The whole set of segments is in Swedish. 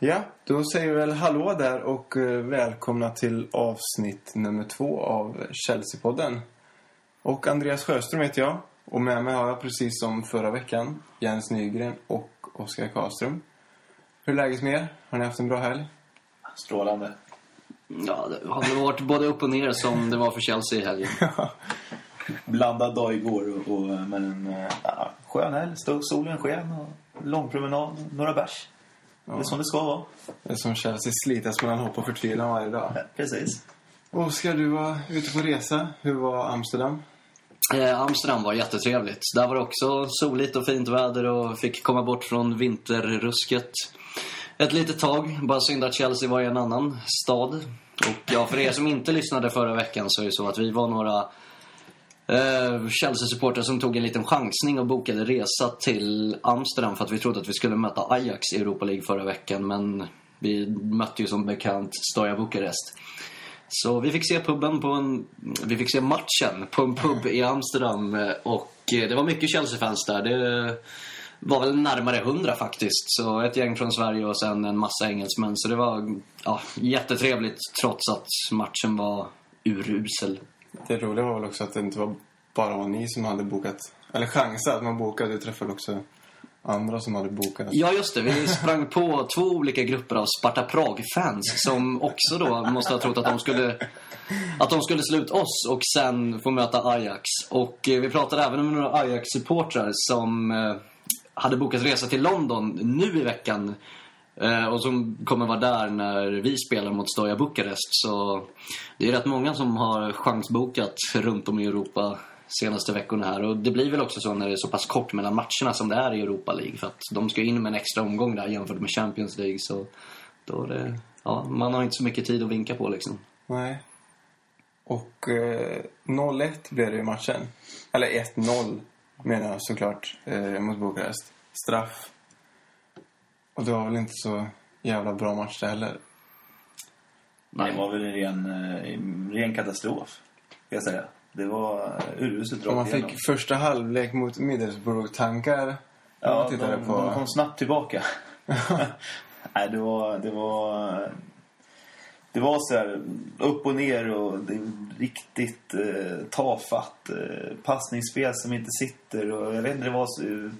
Ja, då säger vi väl hallå där och eh, välkomna till avsnitt nummer två av Chelsea-podden. Och Andreas Sjöström heter jag. Och med mig har jag precis som förra veckan Jens Nygren och Oskar Karlström. Hur är läget med er? Har ni haft en bra helg? Strålande. Ja, det har väl varit både upp och ner som det var för Chelsea i helgen. Blandad dag igår, och, och, men en eh, ja, skön helg. Stod solen sken och lång promenad, några bärs. Det är som det ska vara. Det är som Chelsea slitas mellan hopp och förtvivlan varje dag. Ja, precis. Oskar, du var ute på resa. Hur var Amsterdam? Eh, Amsterdam var jättetrevligt. Där var det också soligt och fint väder och fick komma bort från vinterrusket ett litet tag. Bara synd att Chelsea var i en annan stad. Och ja, för er som inte lyssnade förra veckan så är det så att vi var några eh, Chelsea-supportrar som tog en liten chansning och bokade resa till Amsterdam för att vi trodde att vi skulle möta Ajax i Europa League förra veckan. Men vi mötte ju som bekant Stoja Bukarest. Så vi fick se puben på en... Vi fick se matchen på en pub i Amsterdam eh, och eh, det var mycket Chelsea-fans där. Det var väl närmare hundra faktiskt. Så ett gäng från Sverige och sen en massa engelsmän. Så det var ja, jättetrevligt trots att matchen var urusel. Det roliga var väl också att det inte var bara var ni som hade bokat, eller chansat. Man bokade, du träffade också andra som hade bokat. Ja, just det. Vi sprang på två olika grupper av Sparta Prag-fans som också då måste ha trott att de skulle att de skulle slå ut oss och sen få möta Ajax. Och eh, vi pratade även med några Ajax-supportrar som eh, hade bokat resa till London nu i veckan eh, Eh, och som kommer vara där när vi spelar mot Stoja Bukarest. Så det är rätt många som har chansbokat runt om i Europa senaste veckorna här. Och det blir väl också så när det är så pass kort mellan matcherna som det är i Europa League. För att de ska in med en extra omgång där jämfört med Champions League. Så då är det, ja, man har inte så mycket tid att vinka på liksom. Nej. Och eh, 0-1 blev det i matchen. Eller 1-0 menar jag såklart eh, mot Bukarest. Straff. Och det var väl inte så jävla bra match det heller. Det var väl en ren, eh, ren katastrof, ska jag säga. Det var eh, uruselt Om man rakt fick igenom. första halvlek mot Middlesbrough-tankar Ja, de, på... de kom snabbt tillbaka. Nej, det var... Det var, det var så här upp och ner och det är riktigt eh, tafatt. Eh, passningsspel som inte sitter och jag vet inte, det var så...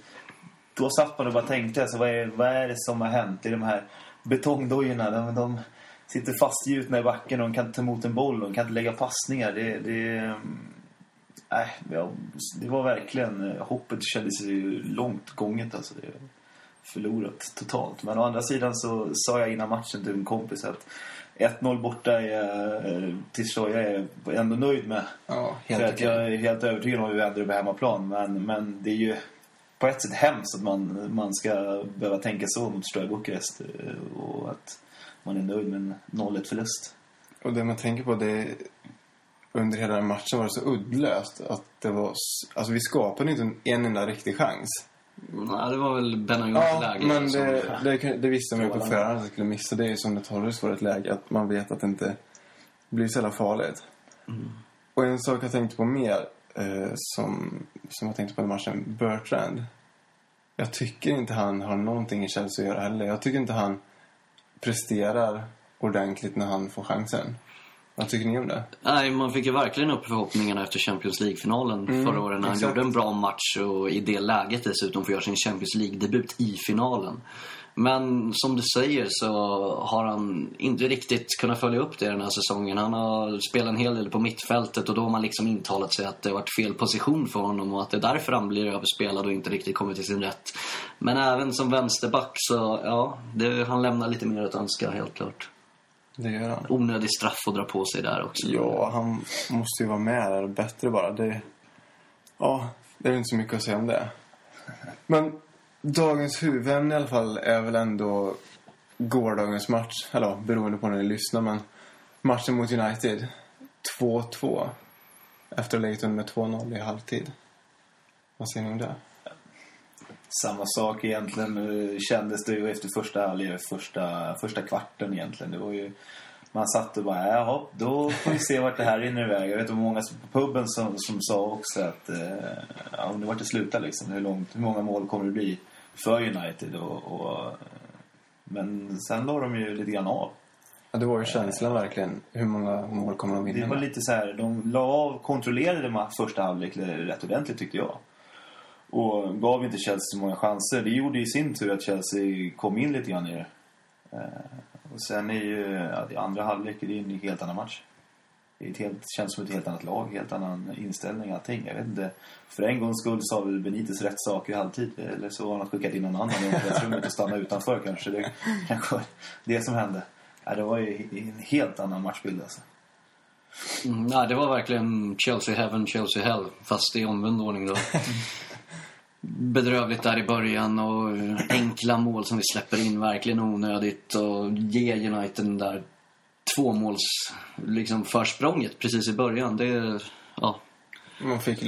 Då satt man och bara tänkte, alltså, vad, är, vad är det som har hänt i de här betongdojorna? De, de sitter fastgjutna i backen och de kan inte ta emot en boll och de kan inte lägga passningar. Det... det ja, det var verkligen... eh, Hoppet kändes ju långt gånget alltså. Det förlorat totalt. Men å andra sidan så sa jag innan matchen till en kompis att 1-0 borta är, jag, eh, till Soja är jag ändå nöjd med. Ja, För helt att okej. jag är helt övertygad om att vi vänder det på hemmaplan. Men, men det är ju på ett sätt hemskt att man, man ska behöva tänka så mot Stroja Bukarest. eh, Och att man är nöjd med en 0-1 förlust. Och det man tänker på det är, under hela den matchen var det så uddlöst att det var... Alltså vi skapade inte en, en enda riktig chans. Nej, det var väl Benayons Ja, läge. men som- det, det, det visste man ju på förhand att det skulle missa. Det är ju som det Torres var ett läge att man vet att det inte blir så jävla farligt. Och en sak jag tänkte på mer eh, som, som jag tänkte på i matchen, Bertrand. Jag tycker inte han har någonting i Chelsea att göra heller. Jag tycker inte han presterar ordentligt när han får chansen. Vad tycker ni om det? Nej, man fick ju verkligen upp förhoppningarna efter Champions League-finalen förra året när han exakt. gjorde en bra match och i det läget dessutom får göra sin Champions League-debut i finalen. Men som du säger så har han inte riktigt kunnat följa upp det den här säsongen. Han har spelat en hel del på mittfältet och då har man liksom intalat sig att det har varit fel position för honom och att det är därför han blir överspelad och inte riktigt kommer till sin rätt. Men även som vänsterback så, ja, det, han lämnar lite mer att önska helt klart. Det gör han. Onödig straff att dra på sig där också. Ja, han måste ju vara med där bättre bara. Det, ja, det är inte så mycket att säga om det. Men dagens huvudämne i alla fall är väl ändå gårdagens match. Eller ja, beroende på när ni lyssnar. Men matchen mot United. 2-2. Efter att ha legat under med 2-0 i halvtid. Vad säger ni om det? Samma sak egentligen eh, kändes det ju efter första eller första, första kvarten egentligen. Det var ju, man satt och bara, jaha, då får vi se vart det här rinner iväg. Jag vet hur många på puben som, som sa också att, eh, ja, undrar vart det slutar liksom. Hur, långt, hur många mål kommer det bli för United? Och, och, Men sen la de ju lite grann av. Ja, det var ju känslan verkligen. Hur många mål kommer de Det vinna var med? lite så här, de la av, kontrollerade ma- första halvlek rätt ordentligt tyckte jag. Och gav inte Chelsea så många chanser. Det gjorde i sin tur att Chelsea kom in lite grann i det. Eh, och sen är ju, ja, det andra halvlek det är en helt annan match. Det helt, känns som ett helt annat lag, helt annan inställning allting. Jag vet inte. För en gångs skull sa väl Benitez rätt saker halvtid. Eller så har han skickat in någon annan i omklädningsrummet och stannat utanför kanske. Det kanske var det som hände. Ja, det var ju en helt annan matchbild alltså. Mm, nej, det var verkligen Chelsea Heaven, Chelsea Hell. Fast i omvänd ordning då. Bedrövligt där i början och enkla mål som vi släpper in. Verkligen onödigt. Och ge United den där tvåmåls liksom försprånget precis i början. Det, ja.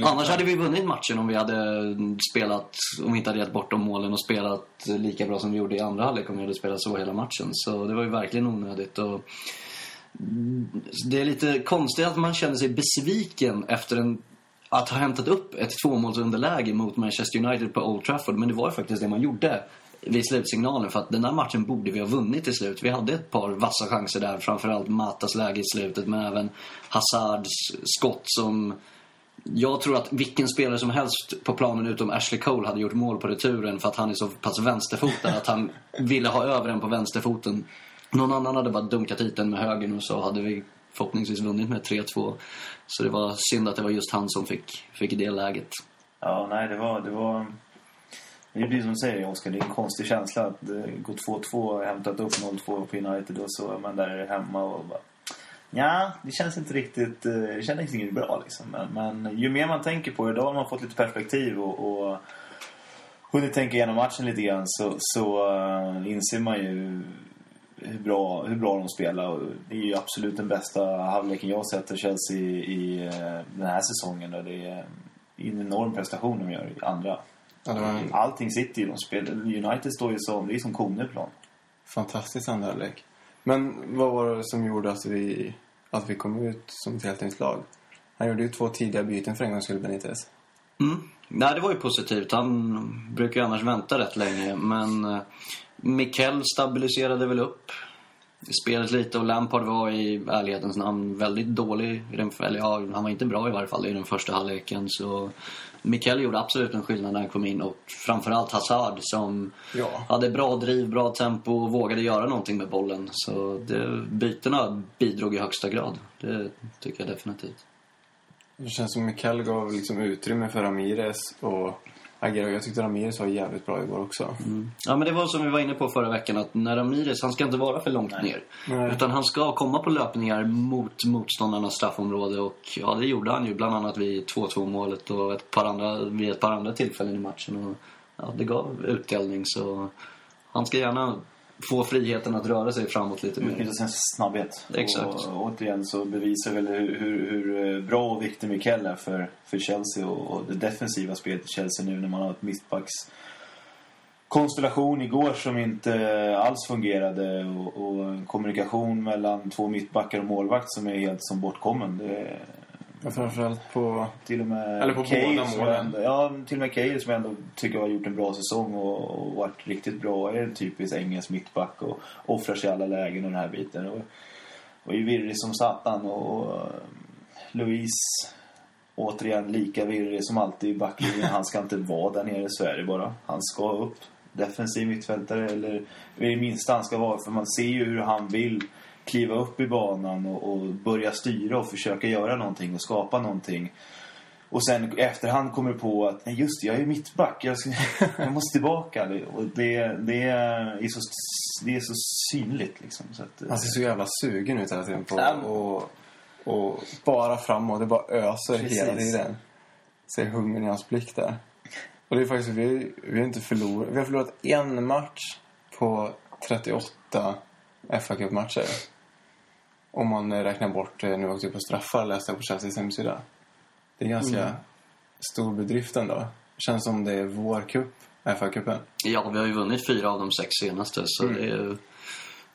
Annars hade vi vunnit matchen om vi hade spelat, om vi inte hade gett bort de målen och spelat lika bra som vi gjorde i andra halvlek om vi hade spelat så hela matchen. Så det var ju verkligen onödigt. Och det är lite konstigt att man känner sig besviken efter en, att ha hämtat upp ett tvåmålsunderläge mot Manchester United på Old Trafford. Men det var ju faktiskt det man gjorde vid slutsignalen. För att den där matchen borde vi ha vunnit till slut. Vi hade ett par vassa chanser där. Framförallt Matas läge i slutet. Men även Hazards skott som... Jag tror att vilken spelare som helst på planen utom Ashley Cole hade gjort mål på returen för att han är så pass vänsterfotad att han ville ha över den på vänsterfoten. Någon annan hade bara dunkat hit den med högern och så hade vi förhoppningsvis vunnit med 3-2. Så det var synd att det var just han som fick, fick det läget. Ja, nej, det var... Det, var det blir som du säger, Oskar. Det är en konstig känsla att eh, gå 2-2 och hämtat upp 0-2 på United och så är man där hemma och bara... Ja, det känns inte riktigt... Eh, det känns inte bra liksom. Men, men ju mer man tänker på det, då har man fått lite perspektiv och, och hunnit tänka igenom matchen lite grann så, så uh, inser man ju hur bra, hur bra de spelar. Det är ju absolut den bästa halvleken jag har sett av Chelsea i, i den här säsongen. Och det är en enorm prestation de gör i andra. Allting sitter ju. De spelar, United står ju som, det är som koneplan. fantastisk andra halvlek. Men vad var det som gjorde att vi, att vi kom ut som ett helt nytt lag? Han gjorde ju två tidiga byten för en gångs skull, Benitez. Mm. Nej, det var ju positivt. Han brukar ju annars vänta rätt länge. Men eh, Mikel stabiliserade väl upp spelet lite och Lampard var i ärlighetens namn väldigt dålig. I den, eller ja, han var inte bra i varje fall i den första halvleken. Så Mikel gjorde absolut en skillnad när han kom in och framförallt Hazard som Ja. hade bra driv, bra tempo och vågade göra någonting med bollen. Så det, bytena bidrog i högsta grad. Det tycker jag definitivt. Det känns som Mikael gav liksom utrymme för Ramirez och agera. Jag tyckte Ramirez var jävligt bra igår också. Ja, men det var som vi var inne på förra veckan att när Ramirez, han ska inte vara för långt ner. Nej. Utan han ska komma på löpningar mot motståndarnas straffområde och ja, det gjorde han ju bland annat vid 2-2 målet och ett par andra, vid ett par andra tillfällen i matchen. Och, ja, det gav utdelning så han ska gärna få friheten att röra sig framåt lite mer. Utnyttja sin snabbhet. Exakt. Och, återigen så bevisar väl hur, hur, hur bra och viktig Mikel är för, för Chelsea och, och det defensiva spelet i Chelsea nu när man har ett mittbacks konstellation igår som inte alls fungerade och, och en kommunikation mellan två mittbackar och målvakt som är helt som bortkommen. Det Ja, framförallt på... till och med Eller på Cahill båda som målen. Ja, till och med Cahill som jag ändå tycker har gjort en bra säsong och, och varit riktigt bra. Är en typisk engelsk mittback och offrar sig i alla lägen och den här biten. Och, och är virrig som satan och, och Louise återigen lika virrig som alltid i backlinjen. Han ska inte vara där nere, är det bara. Han ska upp. Defensiv mittfältare eller i det minsta han ska vara. För man ser ju hur han vill kliva upp i banan och, och börja styra och försöka göra någonting och skapa någonting. Och sen efterhand kommer på att nej just det, jag är mittback. Jag, ska, jag måste tillbaka. Det- Och det, det, är så, det är så synligt liksom. Så att, Han ser så jävla sugen ut hela tiden på och, och bara framåt. Det bara öser Precis. hela tiden. Ser hungern i hans blick där. Och det är faktiskt, vi, vi har inte förlorat. Vi har förlorat en match på 38 fa Cup-matcher. Om man räknar bort eh, nu åkte på straffar läste jag på Chelseas hemsida. Det är ganska stor bedrift ändå. Känns som det är vår cup, FA-cupen. Ja, vi har ju vunnit fyra av de sex senaste så det, är,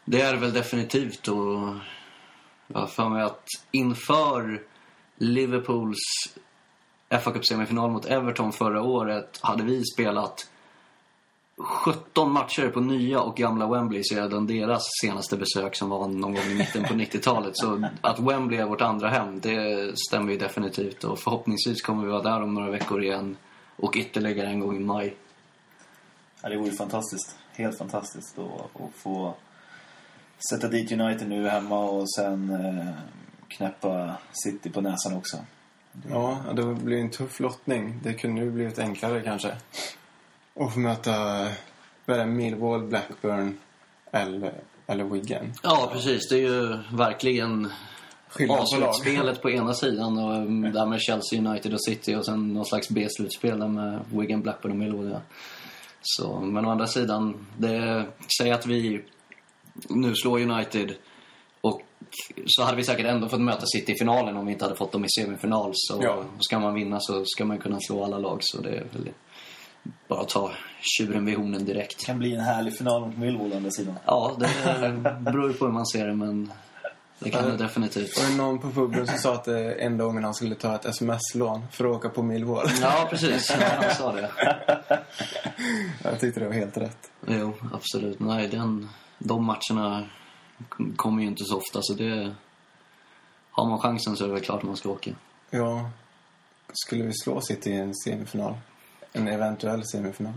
det är väl definitivt och jag har för mig att inför Liverpools fa Cup semifinal mot Everton förra året hade vi spelat 17 matcher på nya och gamla Wembley sedan deras senaste besök som var någon gång i mitten på 90-talet. Så att Wembley är vårt andra hem, det stämmer ju definitivt. Och förhoppningsvis kommer vi vara där om några veckor igen och ytterligare en gång i maj. Ja, det vore fantastiskt. Helt fantastiskt att, att få sätta dit United nu hemma och sen eh, knäppa City på näsan också. Ja, det blir en tuff lottning. Det kunde ju blivit enklare kanske. Och få möta, vad är Millwall, Blackburn eller, eller Wigan. Ja, precis. Det är ju verkligen. A-slutspelet på ena sidan och mm, där med Chelsea, United och City och sen någon slags B-slutspel där med Wigan, Blackburn och Millwall. Ja. Så, men å andra sidan, det, säg att vi nu slår United och så hade vi säkert ändå fått möta City i finalen om vi inte hade fått dem i semifinal. Så Ja. ska man vinna så ska man kunna slå alla lag. Så det är väl bara att ta tjuren vid hornen direkt. Det kan bli en härlig final mot Millwall å andra sidan. Ja, det beror ju på hur man ser det, men det kan det definitivt. Var det någon på puben som sa att det enda gången han skulle ta ett sms-lån för att åka på Millwall? Ja, precis. Ja, han sa det. Jag tyckte det var helt rätt. Jo, absolut. Nej, den, de matcherna kommer ju inte så ofta, så det... Har man chansen så är det väl klart man ska åka. Ja, skulle vi slå City i en semifinal? En eventuell semifinal?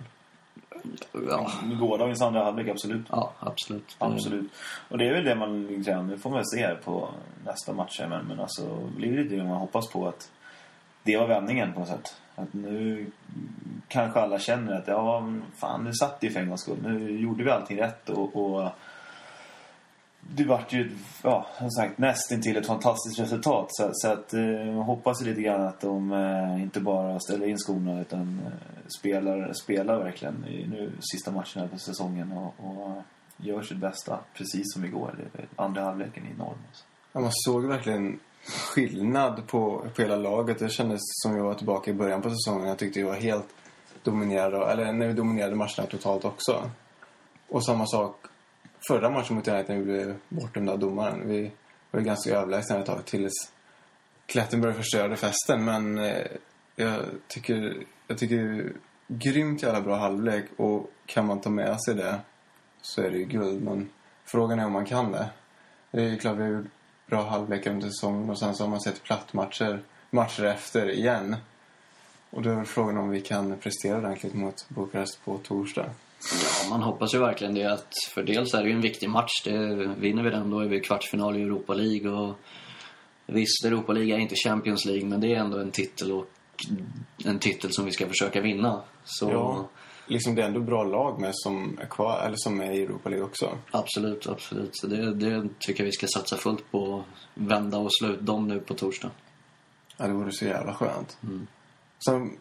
Ja, gårdagens andra halvlek, absolut. ja absolut. Det- Absolut. Och det är väl det man liksom, det får man se på nästa match. Men, men alltså, det blir lite det man hoppas på att det var vändningen på något sätt. Att nu kanske alla känner att ja, fan nu satt det ju för en gångs skull. Nu gjorde vi allting rätt och, och det vart ju, ja, som sagt, nästintill ett fantastiskt resultat. Så, så att eh, man hoppas ju lite grann att de eh, inte bara ställer in skorna utan eh, spelar, spelar verkligen i nu sista matchen på säsongen och, och gör sitt bästa. Precis som igår, det, andra halvleken är enorm. Alltså. Ja, man såg verkligen skillnad på, på hela laget. Det kändes som jag var tillbaka i början på säsongen. Jag tyckte vi var helt dominerade, eller när vi dominerade matcherna totalt också. Och samma sak förra matchen mot United när vi blev bortdömda av domaren. Vi var ju ganska överlägsna ett tag tills Klettenberg förstörde festen. Men eh, jag tycker, jag tycker det är grymt jävla bra halvlek och kan man ta med sig det så är det ju guld. Men frågan är om man kan det. Det är ju klart vi har gjort bra halvlekar under säsongen och sen så har man sett plattmatcher matcher efter igen. Och då är väl frågan om vi kan prestera ordentligt mot Bukarest på torsdag. Ja, man hoppas ju verkligen det. Att för dels är det ju en viktig match. Det, vinner vi den då är vi kvartsfinal i Europa League. Och visst, Europa League är inte Champions League, men det är ändå en titel och en titel som vi ska försöka vinna. Så Ja, liksom det är ändå bra lag med som är kvar, eller som är i Europa League också. absolut, absolut. Så det, det tycker jag vi ska satsa fullt på. Vända och slå ut dem nu på torsdag. Ja, det vore så jävla skönt. Som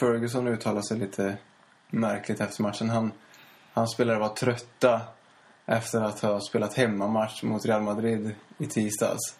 Ferguson uttalade sig lite märkligt efter matchen. Han, hans spelare var trötta efter att ha spelat hemmamatch mot Real Madrid i tisdags.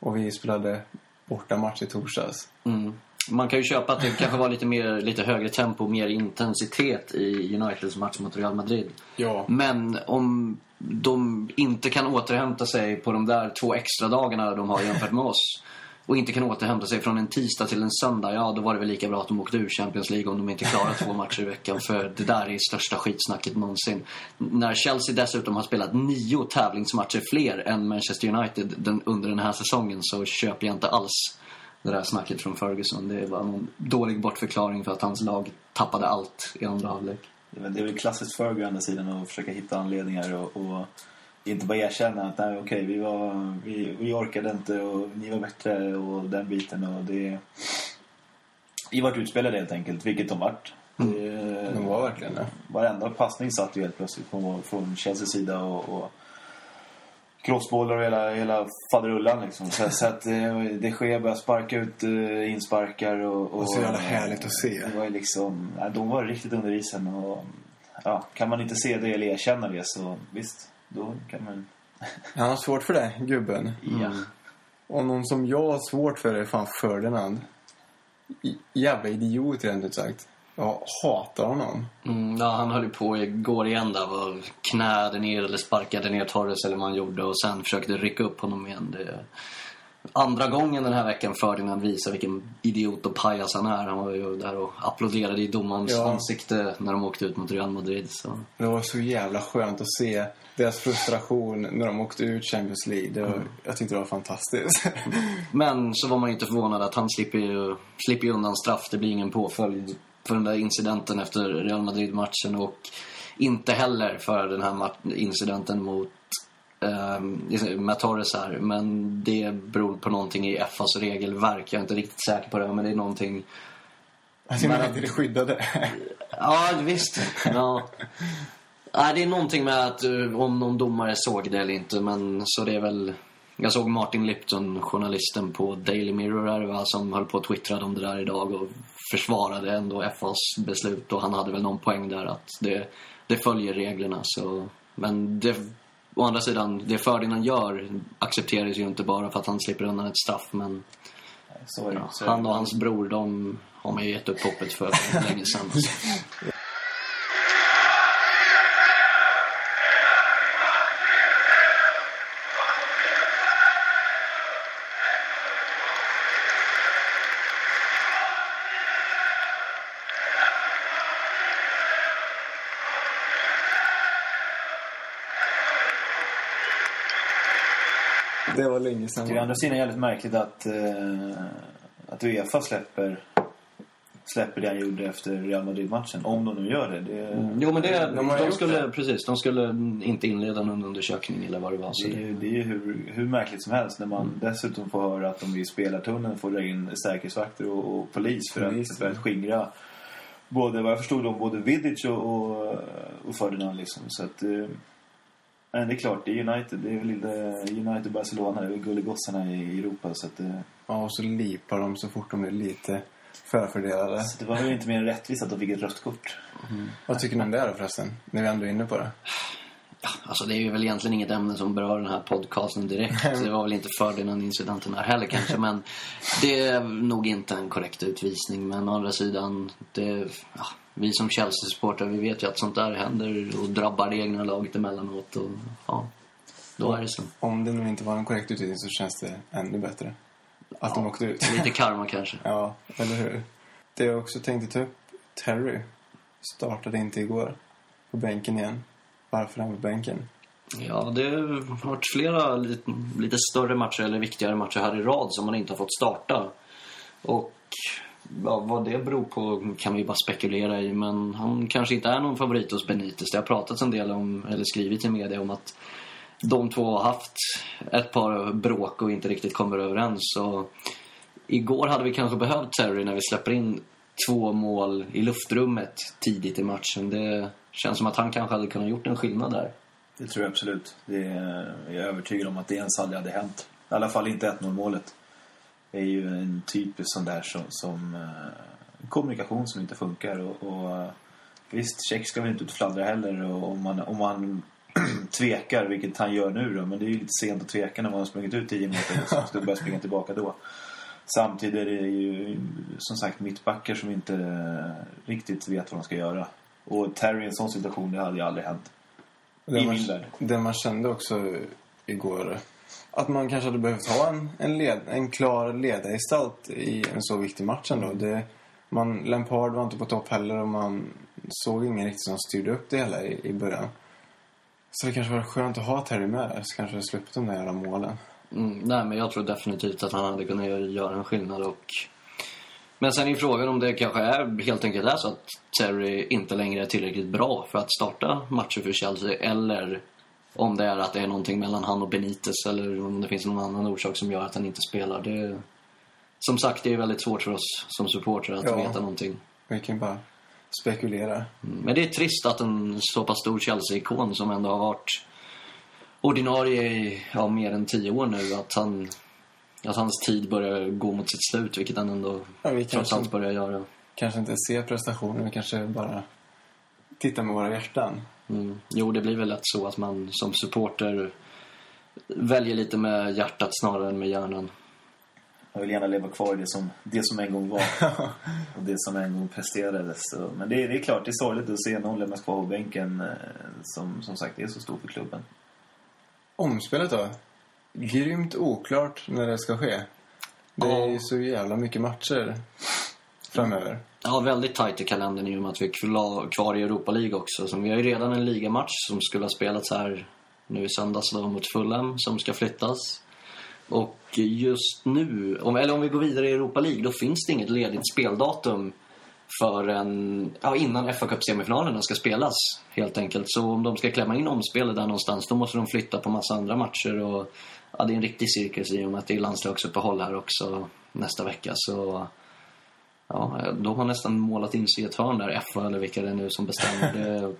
Och vi spelade bortamatch i torsdags. Mm. Man kan ju köpa att det kanske var lite, mer, lite högre tempo, mer intensitet i Uniteds match mot Real Madrid. Ja. Men om de inte kan återhämta sig på de där två extra dagarna de har jämfört med oss och inte kan återhämta sig från en tisdag till en söndag, ja då var det väl lika bra att de åkte ur Champions League om de inte klarar två matcher i veckan. För det där är största skitsnacket någonsin. När Chelsea dessutom har spelat nio tävlingsmatcher fler än Manchester United den, under den här säsongen så köper jag inte alls det där snacket från Ferguson. Det var någon dålig bortförklaring för att hans lag tappade allt i andra halvlek. Det är väl- det är väl klassiskt Fergie å andra sidan att försöka hitta anledningar och, och inte bara erkänna att nej, okej, vi, var, vi, vi orkade inte och ni var bättre och den biten. Och det, vi vart utspelade helt enkelt, vilket de vart. Det, De var verkligen det. Varenda passning satt ju helt plötsligt från, från Chelseas sida och, och crossbollar och hela, hela faderullan liksom. Så, så att eh, det sker började sparka ut eh, insparkar och... och Och så jävla härligt att se. Det var ju liksom, de var riktigt under isen och ja, kan man inte se det eller erkänna det så visst, då kan man... Han har svårt för det, gubben. Ja. Och någon som jag har svårt för är fan Ferdinand. Jävla idiot rent ut sagt. Jag hatar honom. Mm, ja, han höll ju på igår igen där och knäde ner eller sparkade ner Torres eller vad han gjorde och sen försökte rycka upp honom igen. Det, andra gången den här veckan Ferdinand visar vilken idiot och pajas han är. Han var ju där och applåderade i domarens Ja. ansikte när de åkte ut mot Real Madrid. Så. Det var så jävla skönt att se deras frustration när de åkte ut Champions League. Det var, Jag tyckte det var fantastiskt. Men så var man ju inte förvånad att han slipper ju, slipper ju undan straff. Det blir ingen påföljd för den där incidenten efter Real Madrid-matchen och inte heller för den här incidenten mot eh, med Torres här. Men det beror på någonting i FAs regelverk. Jag är inte riktigt säker på det, men det är någonting... Alltså, jag inte det skyddade. Ja, visst. Ja. Nej, det är någonting med att eh, om någon domare såg det eller inte, men så det är väl... Jag såg Martin Lipton, journalisten på Daily Mirror här, va, som höll på att twittra om det där idag och försvarade ändå FAs beslut och han hade väl någon poäng där att det, det följer reglerna. Så, men det, å andra sidan, det Ferdinand gör accepteras ju inte bara för att han slipper undan ett straff, men det. ja, han och hans bror, de har man ju gett upp hoppet för länge sedan. Det var länge sedan. Det är å andra sidan jävligt märkligt att, eh, att Uefa släpper, släpper det han gjorde efter Real Madrid-matchen. Om de nu gör det. det Jo, men det, De de, gjort skulle, det. precis, de skulle inte inleda någon undersökning eller vad det var. Så Det är det, det är ju hur, hur märkligt som helst när man Mm. dessutom får höra att de i spelartunneln får dra in säkerhetsvakter och, och polis för Polis, att, för att skingra både, vad jag förstod om både Vidic och, och, och Ferdinand liksom. Så att, eh, men det är klart, det är United. Det är väl lite United Barcelona, det är väl gullegossarna i Europa. Så att, eh, Ja, och så lipar de så fort de blir lite förfördelade. så det var väl inte mer rättvist att de fick ett rött kort. Vad tycker ni om det då förresten? När vi ändå är inne på det. ja, alltså det är ju väl egentligen inget ämne som berör den här podcasten direkt. Det var väl inte Ferdinand-incidenten här heller kanske. Men det är nog inte en korrekt utvisning. Men å andra sidan, det, ja, vi som Chelsea-supportrar vi vet ju att sånt där händer och drabbar det egna laget emellanåt. Och, ja, då är det så. Om det nu inte var en korrekt utvisning så känns det ännu bättre. Att de åkte ut. Lite karma kanske. Ja, eller hur? Det jag också tänkte ta upp, Terry startade inte igår på bänken igen. Varför är han på bänken? Ja, det har varit flera lite, lite större matcher eller viktigare matcher här i rad som man inte har fått starta. Och ja, vad det beror på kan vi bara spekulera i. Men han kanske inte är någon favorit hos Benitez. Det har pratats en del om, eller skrivits i media om att de två har haft ett par bråk och inte riktigt kommer överens. Så igår hade vi kanske behövt Terry när vi släpper in två mål i luftrummet tidigt i matchen. Det känns som att han kanske hade kunnat gjort en skillnad där. Det tror jag absolut. Det är, jag är övertygad om att det ens aldrig hade hänt. I alla fall inte 1-0 målet. Är ju en typisk sån där som, som eh, kommunikation som inte funkar. Och, och eh, visst, Check ska väl inte ut fladdra heller. Och om man, om man tvekar, vilket han gör nu då. Men det är ju lite sent att tveka när man har sprungit ut 10 meter och ska börja springa tillbaka då. Samtidigt är det ju som sagt mittbackar som inte eh, riktigt vet vad de ska göra. Och Terry i en sån situation, det hade ju aldrig hänt. Det I man, min värld. det man kände också igår, att man kanske hade behövt ha en, en, led, en klar ledargestalt i en så viktig match ändå. Det, man, Lampard var inte på topp heller och man såg ingen riktigt som styrde upp det hela i, i början. Så det kanske var skönt att ha Terry med där, så kanske jag sluppit de där jävla målen. Mm, nej, men jag tror definitivt att han hade kunnat göra- göra en skillnad. Och... Men sen är frågan om det kanske är helt enkelt är så att Terry inte längre är tillräckligt bra för att starta matcher för Chelsea. Eller om det är att det är någonting mellan han och Benitez eller om det finns någon annan orsak som gör att han inte spelar. Det... Som sagt, det är väldigt svårt för oss som supportrar att Ja. veta någonting. Vi kan bara spekulera. Mm, Men det är trist att en så pass stor Chelsea-ikon som ändå har varit ordinarie i ja, mer än tio år nu, att, han, att hans tid börjar gå mot sitt slut, vilket han ändå Ja, vi trots allt börjar göra. kanske inte ser prestationen, vi kanske bara tittar med våra hjärtan. Mm. Jo, det blir väl lätt så att man som supporter väljer lite med hjärtat snarare än med hjärnan. Jag vill gärna leva kvar i det som, det som en gång var. och det som en gång presterades. Så, men det, är- det är klart, det är sorgligt att se någon lämnas kvar på bänken eh, som, som sagt är så stor för klubben. Omspelet då? grymt oklart när det ska ske. Det är ju så jävla mycket matcher framöver. Ja, väldigt tajt i kalendern i och med att vi är kvar i Europa League också. Så vi har ju redan en ligamatch som skulle ha spelats här nu i söndags då mot Fulham som ska flyttas. Och just nu, om, eller om vi går vidare i Europa League, då finns det inget ledigt speldatum förrän, ja, innan fa Cup-semifinalerna ska spelas helt enkelt. Så om de ska klämma in omspelet där någonstans, då måste de flytta på massa andra matcher. Och, ja, det är en riktig cirkus i och med att det är landslagsuppehåll här också nästa vecka. Så Ja, de har nästan målat in sig i ett hörn där, FA eller vilka det är nu som bestämmer.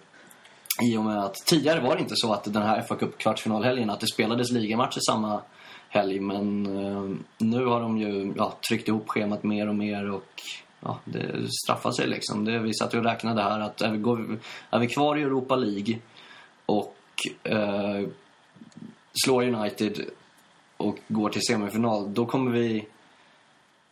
I och med att tidigare var det inte så att den här FA Cup kvartsfinalhelgen att det spelades ligamatcher samma helg. Men eh, nu har de ju ja, tryckt ihop schemat mer och mer och ja, det straffar sig liksom. Det, vi satt ju och räknade här att är vi, går, är vi kvar i Europa League och eh, slår United och går till semifinal, då kommer vi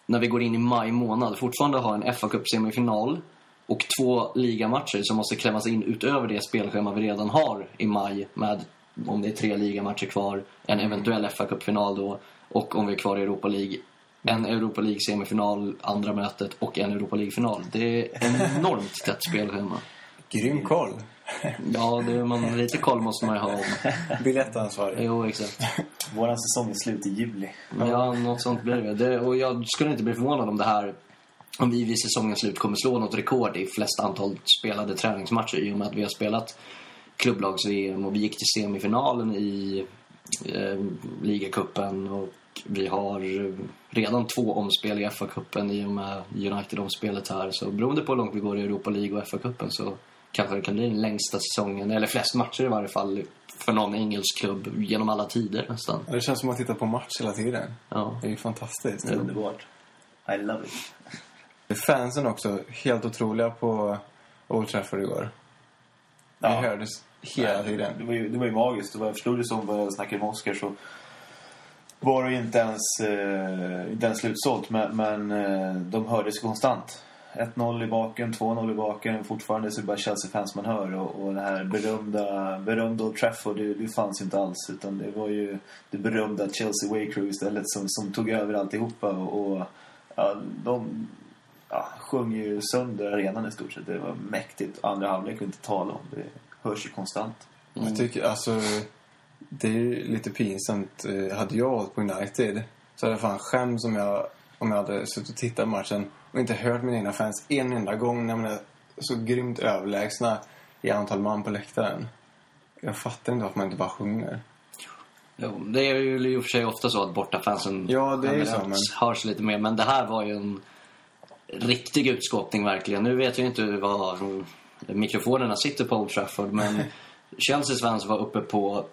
när vi går in i maj månad fortfarande ha en fa Cup-semifinal och två ligamatcher som måste klämmas in utöver det spelschema vi redan har i maj med, om det är tre ligamatcher kvar, en eventuell fa Cup-final då och om vi är kvar i Europa League, en Europa League-semifinal, andra mötet och en Europa League-final. Det är enormt tätt spelschema. Grym koll. Ja, det, man, lite koll måste man ju ha om. Biljettansvarig. Jo, exakt. Vår säsong är slut i juli. Ja, något sånt blir det. det. Och jag skulle inte bli förvånad om det här om vi vid säsongens slut kommer slå något rekord i flest antal spelade träningsmatcher i och med att vi har spelat klubblags-VM och vi gick till semifinalen i eh, ligacupen och vi har redan två omspel i FA-cupen i och med United-omspelet här. Så beroende på hur långt vi går i Europa League och FA-cupen så kanske det kan bli den längsta säsongen, eller flest matcher i varje fall, för någon engelsk klubb genom alla tider nästan. Det känns som att titta på match hela tiden. Ja. Det är ju fantastiskt. Underbart. I love it. Fansen också, helt otroliga på Old Trafford igår. Det Ja. hördes hela tiden. Det var ju, det var ju magiskt. Och vad jag förstod det som vad jag snackade med Oskar så var det ju inte ens, eh, inte ens slutsålt. Men, men eh, de hördes konstant. 1-0 i baken, 2-0 i baken. Fortfarande så är det bara Chelsea-fans man hör. Och, och det här berömda, berömda Old Trafford, det, det fanns ju inte alls. Utan det var ju det berömda Chelsea Way Crew istället som, som tog över alltihopa. Och, och ja, de ja, sjöng ju sönder arenan i stort sett. Det var mäktigt. Andra halvlek kunde inte tala om. Det hörs ju konstant. Mm. Jag tycker alltså... Det är ju lite pinsamt. Eh, hade jag hållit på United så hade jag fan skämts om jag, om jag hade suttit och tittat på matchen och inte hört mina egna fans en enda gång när man är så grymt överlägsna i antal man på läktaren. Jag fattar inte varför man inte bara sjunger. Jo, det är ju i och för sig ofta så att bortafansen Ja, det är ju generellt så, men- hörs lite mer. Men det här var ju en riktig utskåpning verkligen. Nu vet jag inte var mikrofonerna sitter på Old Trafford, men Chelseas fans var uppe på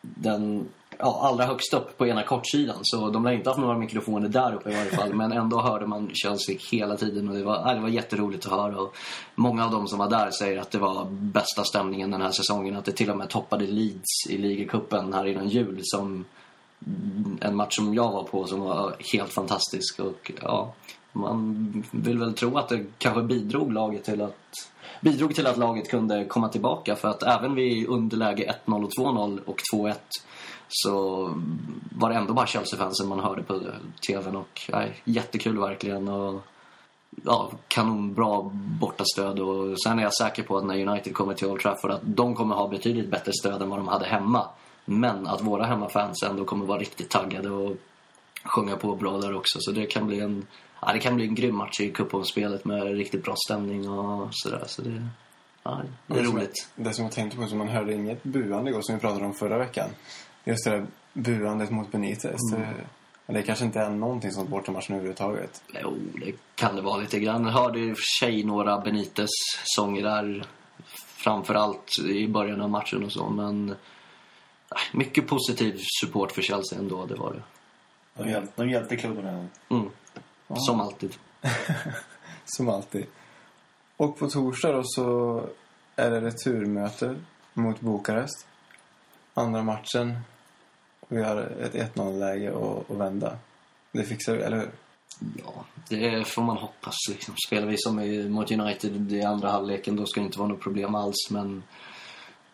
den ja, allra högst upp på ena kortsidan. Så de lär inte haft några mikrofoner där uppe i varje fall. Men ändå hörde man Chelsea hela tiden och det var, det var jätteroligt att höra. Och många av dem som var där säger att det var bästa stämningen den här säsongen. Att det till och med toppade Leeds i ligacupen här innan jul som en match som jag var på som var helt fantastisk. Och ja, man vill väl tro att det kanske bidrog laget till att bidrog till att laget kunde komma tillbaka. För att även vid underläge 1-0 och 2-0 och 2-1 så var det ändå bara Chelsea-fansen man hörde på tvn. Och nej, jättekul verkligen. Och, ja, kanonbra bortastöd. Och sen är jag säker på att när United kommer till Old Trafford att de kommer ha betydligt bättre stöd än vad de hade hemma. Men att våra hemmafans ändå kommer vara riktigt taggade och sjunga på bra där också. Så det kan bli en, ja, det kan bli en grym match i cupomspelet med riktigt bra stämning och sådär. Så det, ja, det är roligt. Det som jag tänkte på, som man hörde inget buande igår som vi pratade om förra veckan. Just det där buandet mot Benitez. Det, det kanske inte är någonting sånt bortamatchen överhuvudtaget. Jo, det kan det vara lite grann. Jag hörde i och för sig några Benitez-sånger där. Framförallt i början av matchen och så. Men mycket positiv support för Chelsea ändå, det var det. De hjälpte, de hjälpte klubben här. Mm. Som alltid. Som alltid. Och på torsdag då så är det returmöte mot Bukarest. Andra matchen. Vi har ett 1-0-läge att, att vända. Det fixar vi, eller hur? Ja, det får man hoppas. Liksom. Spelar vi som i, mot United i andra halvleken då ska det inte vara något problem alls. Men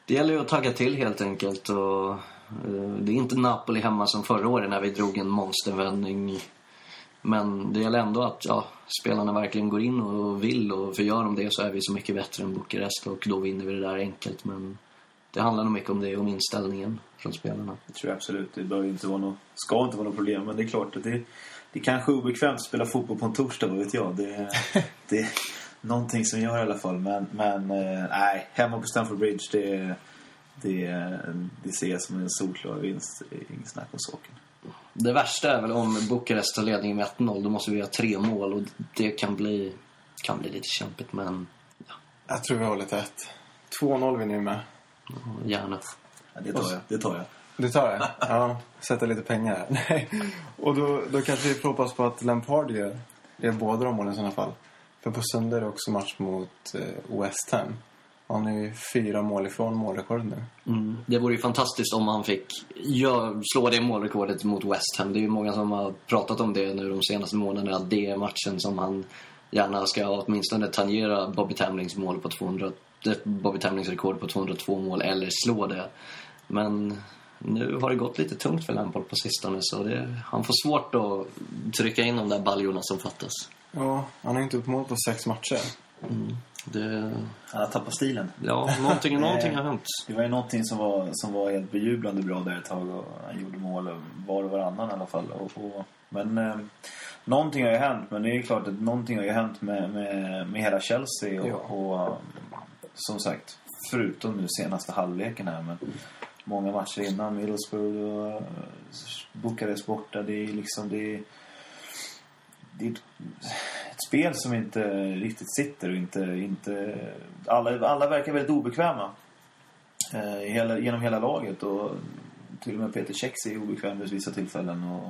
det gäller ju att tagga till helt enkelt och Eh, Det är inte Napoli hemma som förra året när vi drog en monstervändning. Men det gäller ändå att ja, spelarna verkligen går in och vill. Och för gör de det så är vi så mycket bättre än Bukarest och då vinner vi det där enkelt. Men det handlar nog mycket om det om inställningen från spelarna. Det tror jag absolut. Det bör inte vara något, ska inte vara något problem. Men det är klart att det, det är kanske är obekvämt att spela fotboll på en torsdag, vad vet jag. Det, det är någonting som gör i alla fall. Men, men eh, nej, hemma på Stamford Bridge, det, det, det ser jag som en solklar vinst. Inget snack om saken. Det värsta är väl om Bukarest tar ledningen med 1-0. Då måste vi göra tre mål och det kan bli, kan bli lite kämpigt men Jag tror vi håller tätt. 2-0 vinner vi med. Gärna. Ja, det tar jag. Det tar jag. Du tar det? Ja, sätta lite pengar här. Nej. Och då, då kanske vi får hoppas på att Lampard gör, gör båda de målen i sådana fall. För på söndag är det också match mot eh, West Ham. Han är ju fyra mål ifrån målrekord nu. Mm. Det vore ju fantastiskt om han fick slå det målrekordet mot West Ham. Det är ju många som har pratat om det nu de senaste månaderna. Att det är matchen som han gärna ska åtminstone tangera Bobby Tamlings mål på 200, eh, Bobby Tamlings rekord på 202 mål eller slå det. Men nu har det gått lite tungt för Lampard på sistone så det, han får svårt att trycka in de där baljorna som fattas. Ja, han har inte gjort mål på sex matcher. Mm. Det, Han har tappat stilen. ja, någonting, någonting har hänt. Det var ju någonting som var, som var helt bejublande bra där ett tag och han gjorde mål var och varannan i alla fall. Och, och, men eh, någonting har ju hänt, men det är klart att någonting har ju hänt med, med, med hela Chelsea och, Ja. och eh, som sagt, förutom nu senaste halvleken här, men många matcher innan, Middlesbrough och eh, Bukarest borta, det är liksom, det är, det är ett, spel som inte riktigt sitter och inte, inte alla, alla verkar väldigt obekväma eh, hela, genom hela laget och till och med Peter Cech är obekväm vid vissa tillfällen och,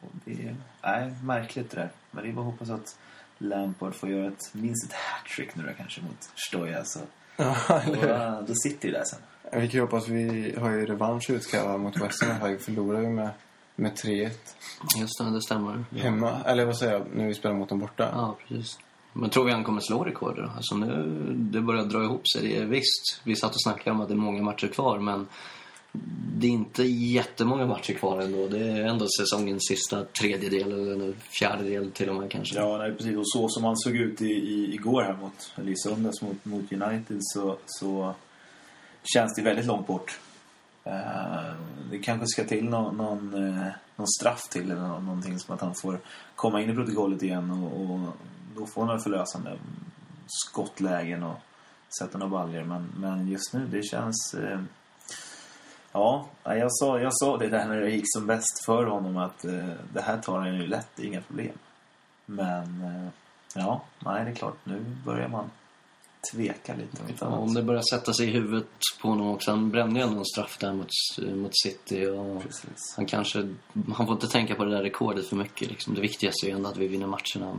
och det är nej, märkligt det där. Men det är bara att hoppas att Lampard får göra ett, minst ett hattrick nu då kanske mot Stoja så Ja, då, eh, då sitter det där sen. Vi kan ju hoppas vi har ju revansch utkrävad mot West Ham. Vi förlorade ju med, med 3-1 Just det, det stämmer. hemma. Eller vad säger jag, när vi spelar mot dem borta. Ja, precis. Men tror vi han kommer slå rekordet då? Alltså nu, det börjar dra ihop sig. Det är, visst, vi satt och snackade om att det är många matcher kvar, men det är inte jättemånga matcher kvar ändå. Det är ändå säsongens sista tredjedel, eller fjärdedel till och med kanske. Ja, nej, precis. Och så som han såg ut i, i, igår här mot, eller i söndags mot, mot United så, så känns det väldigt långt bort. Eh, det kanske ska till någon, någon, eh, någon straff till eller någonting som att han får komma in i protokollet igen och, och då får han väl förlösande skottlägen och sätta några baljor. Men, men just nu, det känns... Eh, ja, jag sa, jag sa det där när det gick som bäst för honom att eh, det här tar han ju lätt, det är inga problem. Men eh, ja, nej det är klart, nu börjar man tveka lite om Ja, om det börjar sätta sig i huvudet på honom också. Han brände ju ändå en straff där mot, mot City. Och Precis. han kanske... Han får inte tänka på det där rekordet för mycket. Liksom. Det viktigaste är ju ändå att vi vinner matcherna.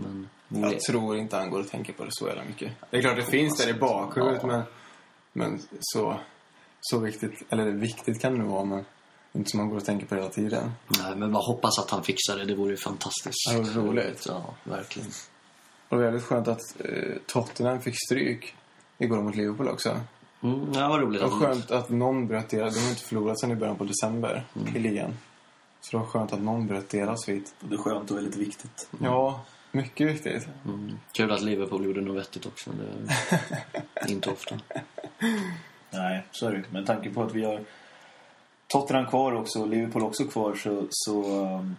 Men Jag tror inte han går och tänker på det så jävla mycket. Det är klart det finns där i bakhuvudet Ja. men, men så, så viktigt, eller viktigt kan det vara men inte som man går och tänker på hela tiden. Nej, men bara hoppas att han fixar det. Det vore ju fantastiskt. Ja, det vore roligt. Ja, verkligen. Och det är väldigt skönt att eh, Tottenham fick stryk igår mot Liverpool också. Mm, ja, vad roligt. Och skönt att någon bröt deras, de har inte förlorat sedan i början på december i ligan. Så det var skönt att någon bröt deras svit. Och det är skönt och väldigt viktigt. Ja, mycket viktigt. Mm. Kul att Liverpool gjorde något vettigt också. Det är inte ofta. Nej, så är det. Men med tanke på att vi har Tottenham kvar också och Liverpool också kvar så, så, um,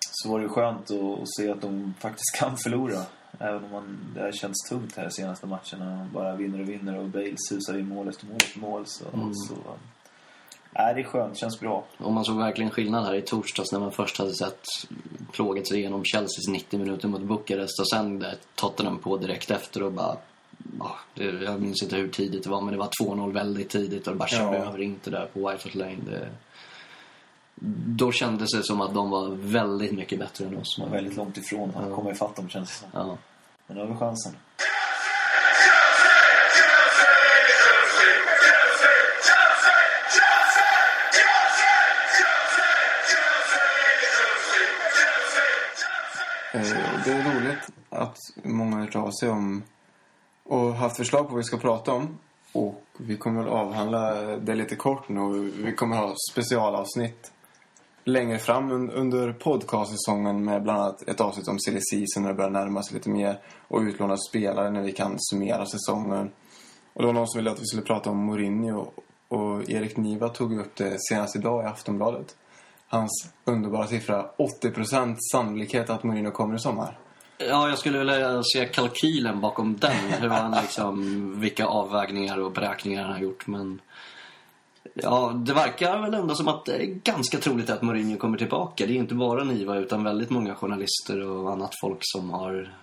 så var det skönt att, att se att de faktiskt kan förlora. Även om man, det har känts tungt här de senaste matcherna. Bara vinner och vinner och Bale susar in mål efter mål efter mål. Så, så, um, nej, det är skönt. känns bra. Och man såg verkligen skillnad här i torsdags när man först hade sett plågat sig igenom Chelseas 90 minuter mot Bukarest och sen där Tottenham på direkt efter och bara... Ja, det, jag minns inte hur tidigt det var men det var 2-0 väldigt tidigt och det bara körde Ja. över inte där på White Hart Lane. Det, då kändes det som att de var väldigt mycket bättre än oss. Man är väldigt långt ifrån att komma ifatt dem känns det som. Ja. Men nu har vi chansen. Eh, Det är roligt att många har hört av sig om och haft förslag på vad vi ska prata om. Och vi kommer väl avhandla det lite kort nu. Vi kommer ha specialavsnitt längre fram under podcastsäsongen med bland annat ett avsnitt om silly season när det börjar närma sig lite mer. Och utlånade spelare när vi kan summera säsongen. Och det var någon som ville att vi skulle prata om Mourinho. Och Erik Niva tog upp det senast idag i Aftonbladet. Hans underbara siffra 80% sannolikhet att Mourinho kommer i sommar. Ja, jag skulle vilja se kalkylen bakom den. Hur han liksom, vilka avvägningar och beräkningar han har gjort. Men ja, det verkar väl ändå som att det är ganska troligt att Mourinho kommer tillbaka. Det är inte bara Niva utan väldigt många journalister och annat folk som har,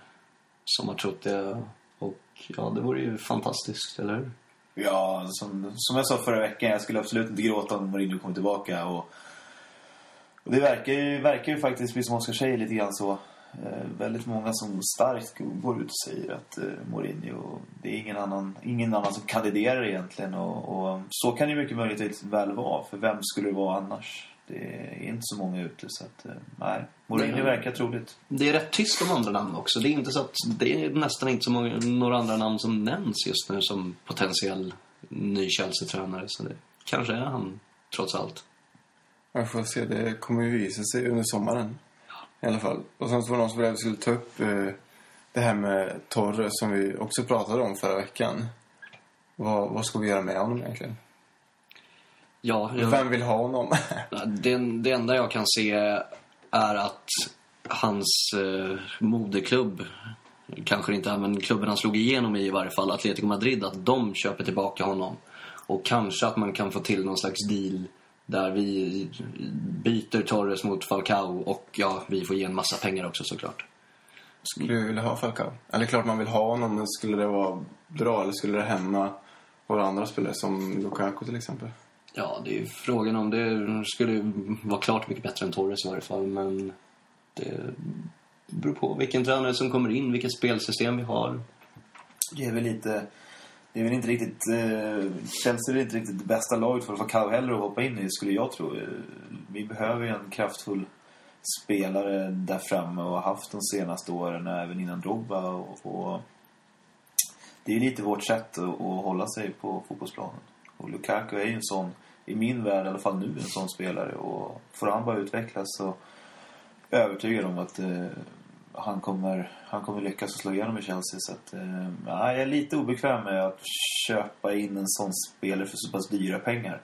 som har trott det. Och ja, det vore ju fantastiskt, eller hur? Ja, som, som jag sa förra veckan, jag skulle absolut inte gråta om Mourinho kom tillbaka. Och, och det verkar ju, verkar ju faktiskt, bli som Oskar säger, lite grann så. Eh, väldigt många som starkt går ut och säger att eh, Mourinho, det är ingen annan, ingen annan som kandiderar egentligen. Och, och så kan det mycket möjligt väl vara, för vem skulle det vara annars? Det är inte så många ute, så att eh, nej. Mourinho verkar troligt. Det är rätt tyst om andra namn också. Det är inte så att det är nästan inte så många, några andra namn som nämns just nu som potentiell ny Chelsea-tränare. Så det kanske är han, trots allt. Jag får se, det kommer ju visa sig under sommaren. I alla fall. Och sen så var det någon som ville att vi skulle ta upp eh, det här med Torre som vi också pratade om förra veckan. Vad, vad ska vi göra med honom egentligen? Ja, jag, Vem vill ha honom? det, det enda jag kan se är att hans eh, moderklubb, kanske inte, men klubben han slog igenom i i varje fall, Atletico Madrid, att de köper tillbaka honom. Och kanske att man kan få till någon slags deal där vi byter Torres mot Falcao och ja, vi får ge en massa pengar också såklart. skulle du vilja ha Falcao? Eller klart man vill ha honom, men skulle det vara bra eller skulle det hämma våra andra spelare som Lukaku till exempel? Ja, det är ju frågan om det skulle vara klart mycket bättre än Torres i varje fall, men det beror på vilken tränare som kommer in, vilket spelsystem vi har. Det är väl lite... Det är väl inte riktigt... Eh, Chelsea är inte riktigt det bästa laget för Falcao heller att hoppa in i, skulle jag tro. Eh, vi behöver ju en kraftfull spelare där framme och har haft de senaste åren, även innan Drogba. Och, och det är lite vårt sätt att, att hålla sig på fotbollsplanen. Och Lukaku är ju en sån, i min värld i alla fall nu, en sån spelare. Och får han bara utvecklas så övertygad om att eh, han, kommer, han kommer lyckas att slå igenom i Chelsea. Så att, eh, ja, jag är lite obekväm med att köpa in en sån spelare för så pass dyra pengar.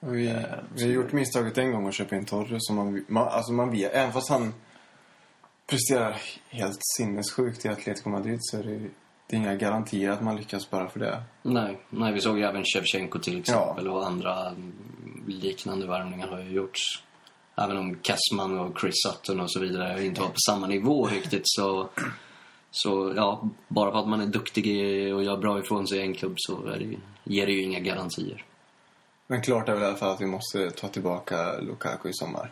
Vi, Eh, vi har gjort misstaget en gång att köpa in Torre som man, man, alltså man vet, även fast han presterar helt sinnessjukt i Atletico Madrid så är det, det är inga garantier att man lyckas bara för det. Nej, nej vi såg ju även Shevchenko till exempel och andra liknande värvningar har ju gjorts. Även om Kessman och Chris Sutton och så vidare inte var på samma nivå riktigt så... Så ja, bara för att man är duktig i- och gör bra ifrån sig i en klubb så är det, ger det ju inga garantier. Men klart är väl i alla fall att vi måste ta tillbaka Lukaku i sommar.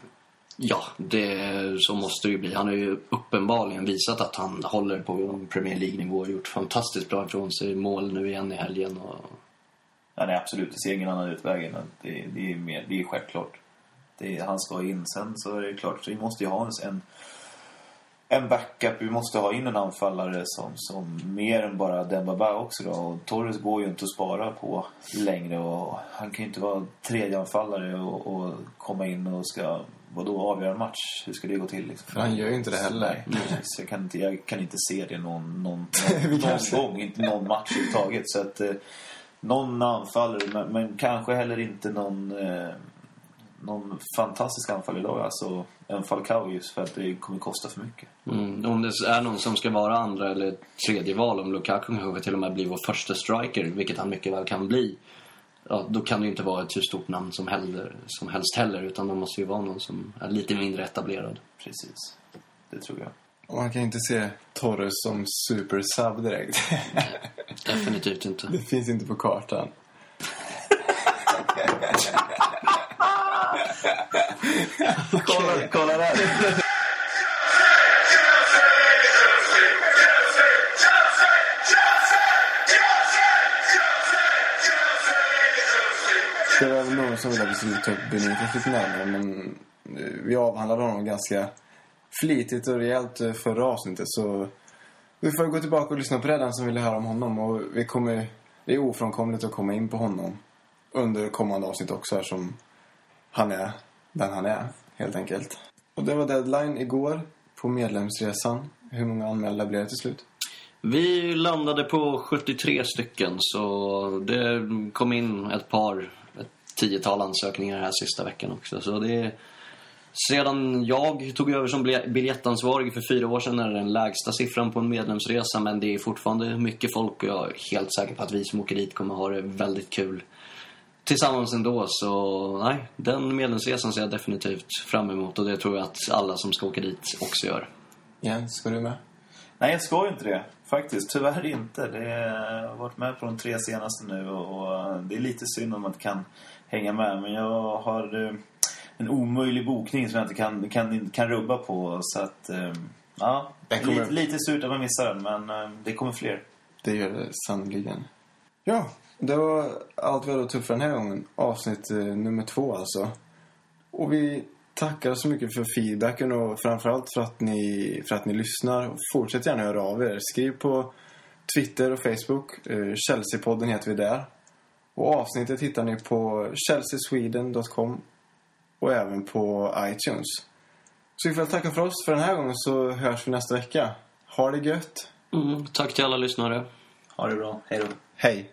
Ja, det, så måste det ju bli. Han har ju uppenbarligen visat att han håller på Premier League-nivå och gjort fantastiskt bra ifrån sig. Mål nu igen i helgen och Ja, nej, absolut. Det ser ingen annan utväg än att det, det, är, mer, det är självklart. Är, han ska in. Sen så är det klart, så vi måste ju ha en, en backup. Vi måste ha in en anfallare som, som mer än bara Dembaba också då. Och Torres går ju inte att spara på längre. Och han kan ju inte vara tredje anfallare och, och komma in och ska vadå, avgöra en match. Hur ska det gå till? Liksom? För han gör ju inte det heller. Nej, precis. jag, kan inte, jag kan inte se det någon, någon, någon, någon gång. Inte någon match överhuvudtaget. Så att, eh, någon anfallare, men, men kanske heller inte någon, eh, någon fantastisk anfallare idag. Alltså en Falcao just för att det kommer kosta för mycket. Mm, om det är någon som ska vara andra eller tredje val, om Lukaku kanske till och med blir vår första striker, vilket han mycket väl kan bli. Ja, då kan det ju inte vara ett hur stort namn som, heller, som helst heller, utan det måste ju vara någon som är lite mindre etablerad. Precis. Det tror jag. Man kan inte se Torres som super-sub direkt. Definitivt inte. det finns inte på kartan. Kolla, kolla där! Det var väl någon som ville att vi skulle ta upp Benitez lite närmare men eh, vi avhandlade honom ganska flitigt och rejält eh, förra avsnittet så vi får gå tillbaka och lyssna på det den som ville höra om honom och vi kommer det är ofrånkomligt att komma in på honom under kommande avsnitt också eftersom han är den han är, helt enkelt. Och det var deadline igår på medlemsresan. Hur många anmälda blev det till slut? Vi landade på 73 stycken, så det kom in ett par, ett tiotal ansökningar här sista veckan också. Så det är, sedan jag tog över som biljettansvarig för fyra år sedan är det den lägsta siffran på en medlemsresa, men det är fortfarande mycket folk och jag är helt säker på att vi som åker dit kommer ha det väldigt kul tillsammans ändå. Så nej, den medlemsresan ser jag definitivt fram emot och det tror jag att alla som ska åka dit också gör. Jens, ska du med? Nej, jag ska ju inte det. Faktiskt, tyvärr inte. Det är, jag har varit med på de tre senaste nu och, det är lite synd om man inte kan hänga med. Men jag har eh, en omöjlig bokning som jag inte kan, kan, kan rubba på. Så att, eh, ja, kommer- lite, lite surt att man missar den, men eh, det kommer fler. Det gör det sannoliken. Ja, det var allt vi hade att för den här gången. Avsnitt eh, nummer två alltså. Och vi tackar så mycket för feedbacken och framförallt för att ni, för att ni lyssnar. Fortsätt gärna höra av er. Skriv på Twitter och Facebook. Eh, Chelsea-podden heter vi där. Och avsnittet hittar ni på chelseasweden.com och även på iTunes. Så vi får tacka för oss för den här gången så hörs vi nästa vecka. Ha det gött. Mm, tack till alla lyssnare. Ha det bra. Hej då. Hej!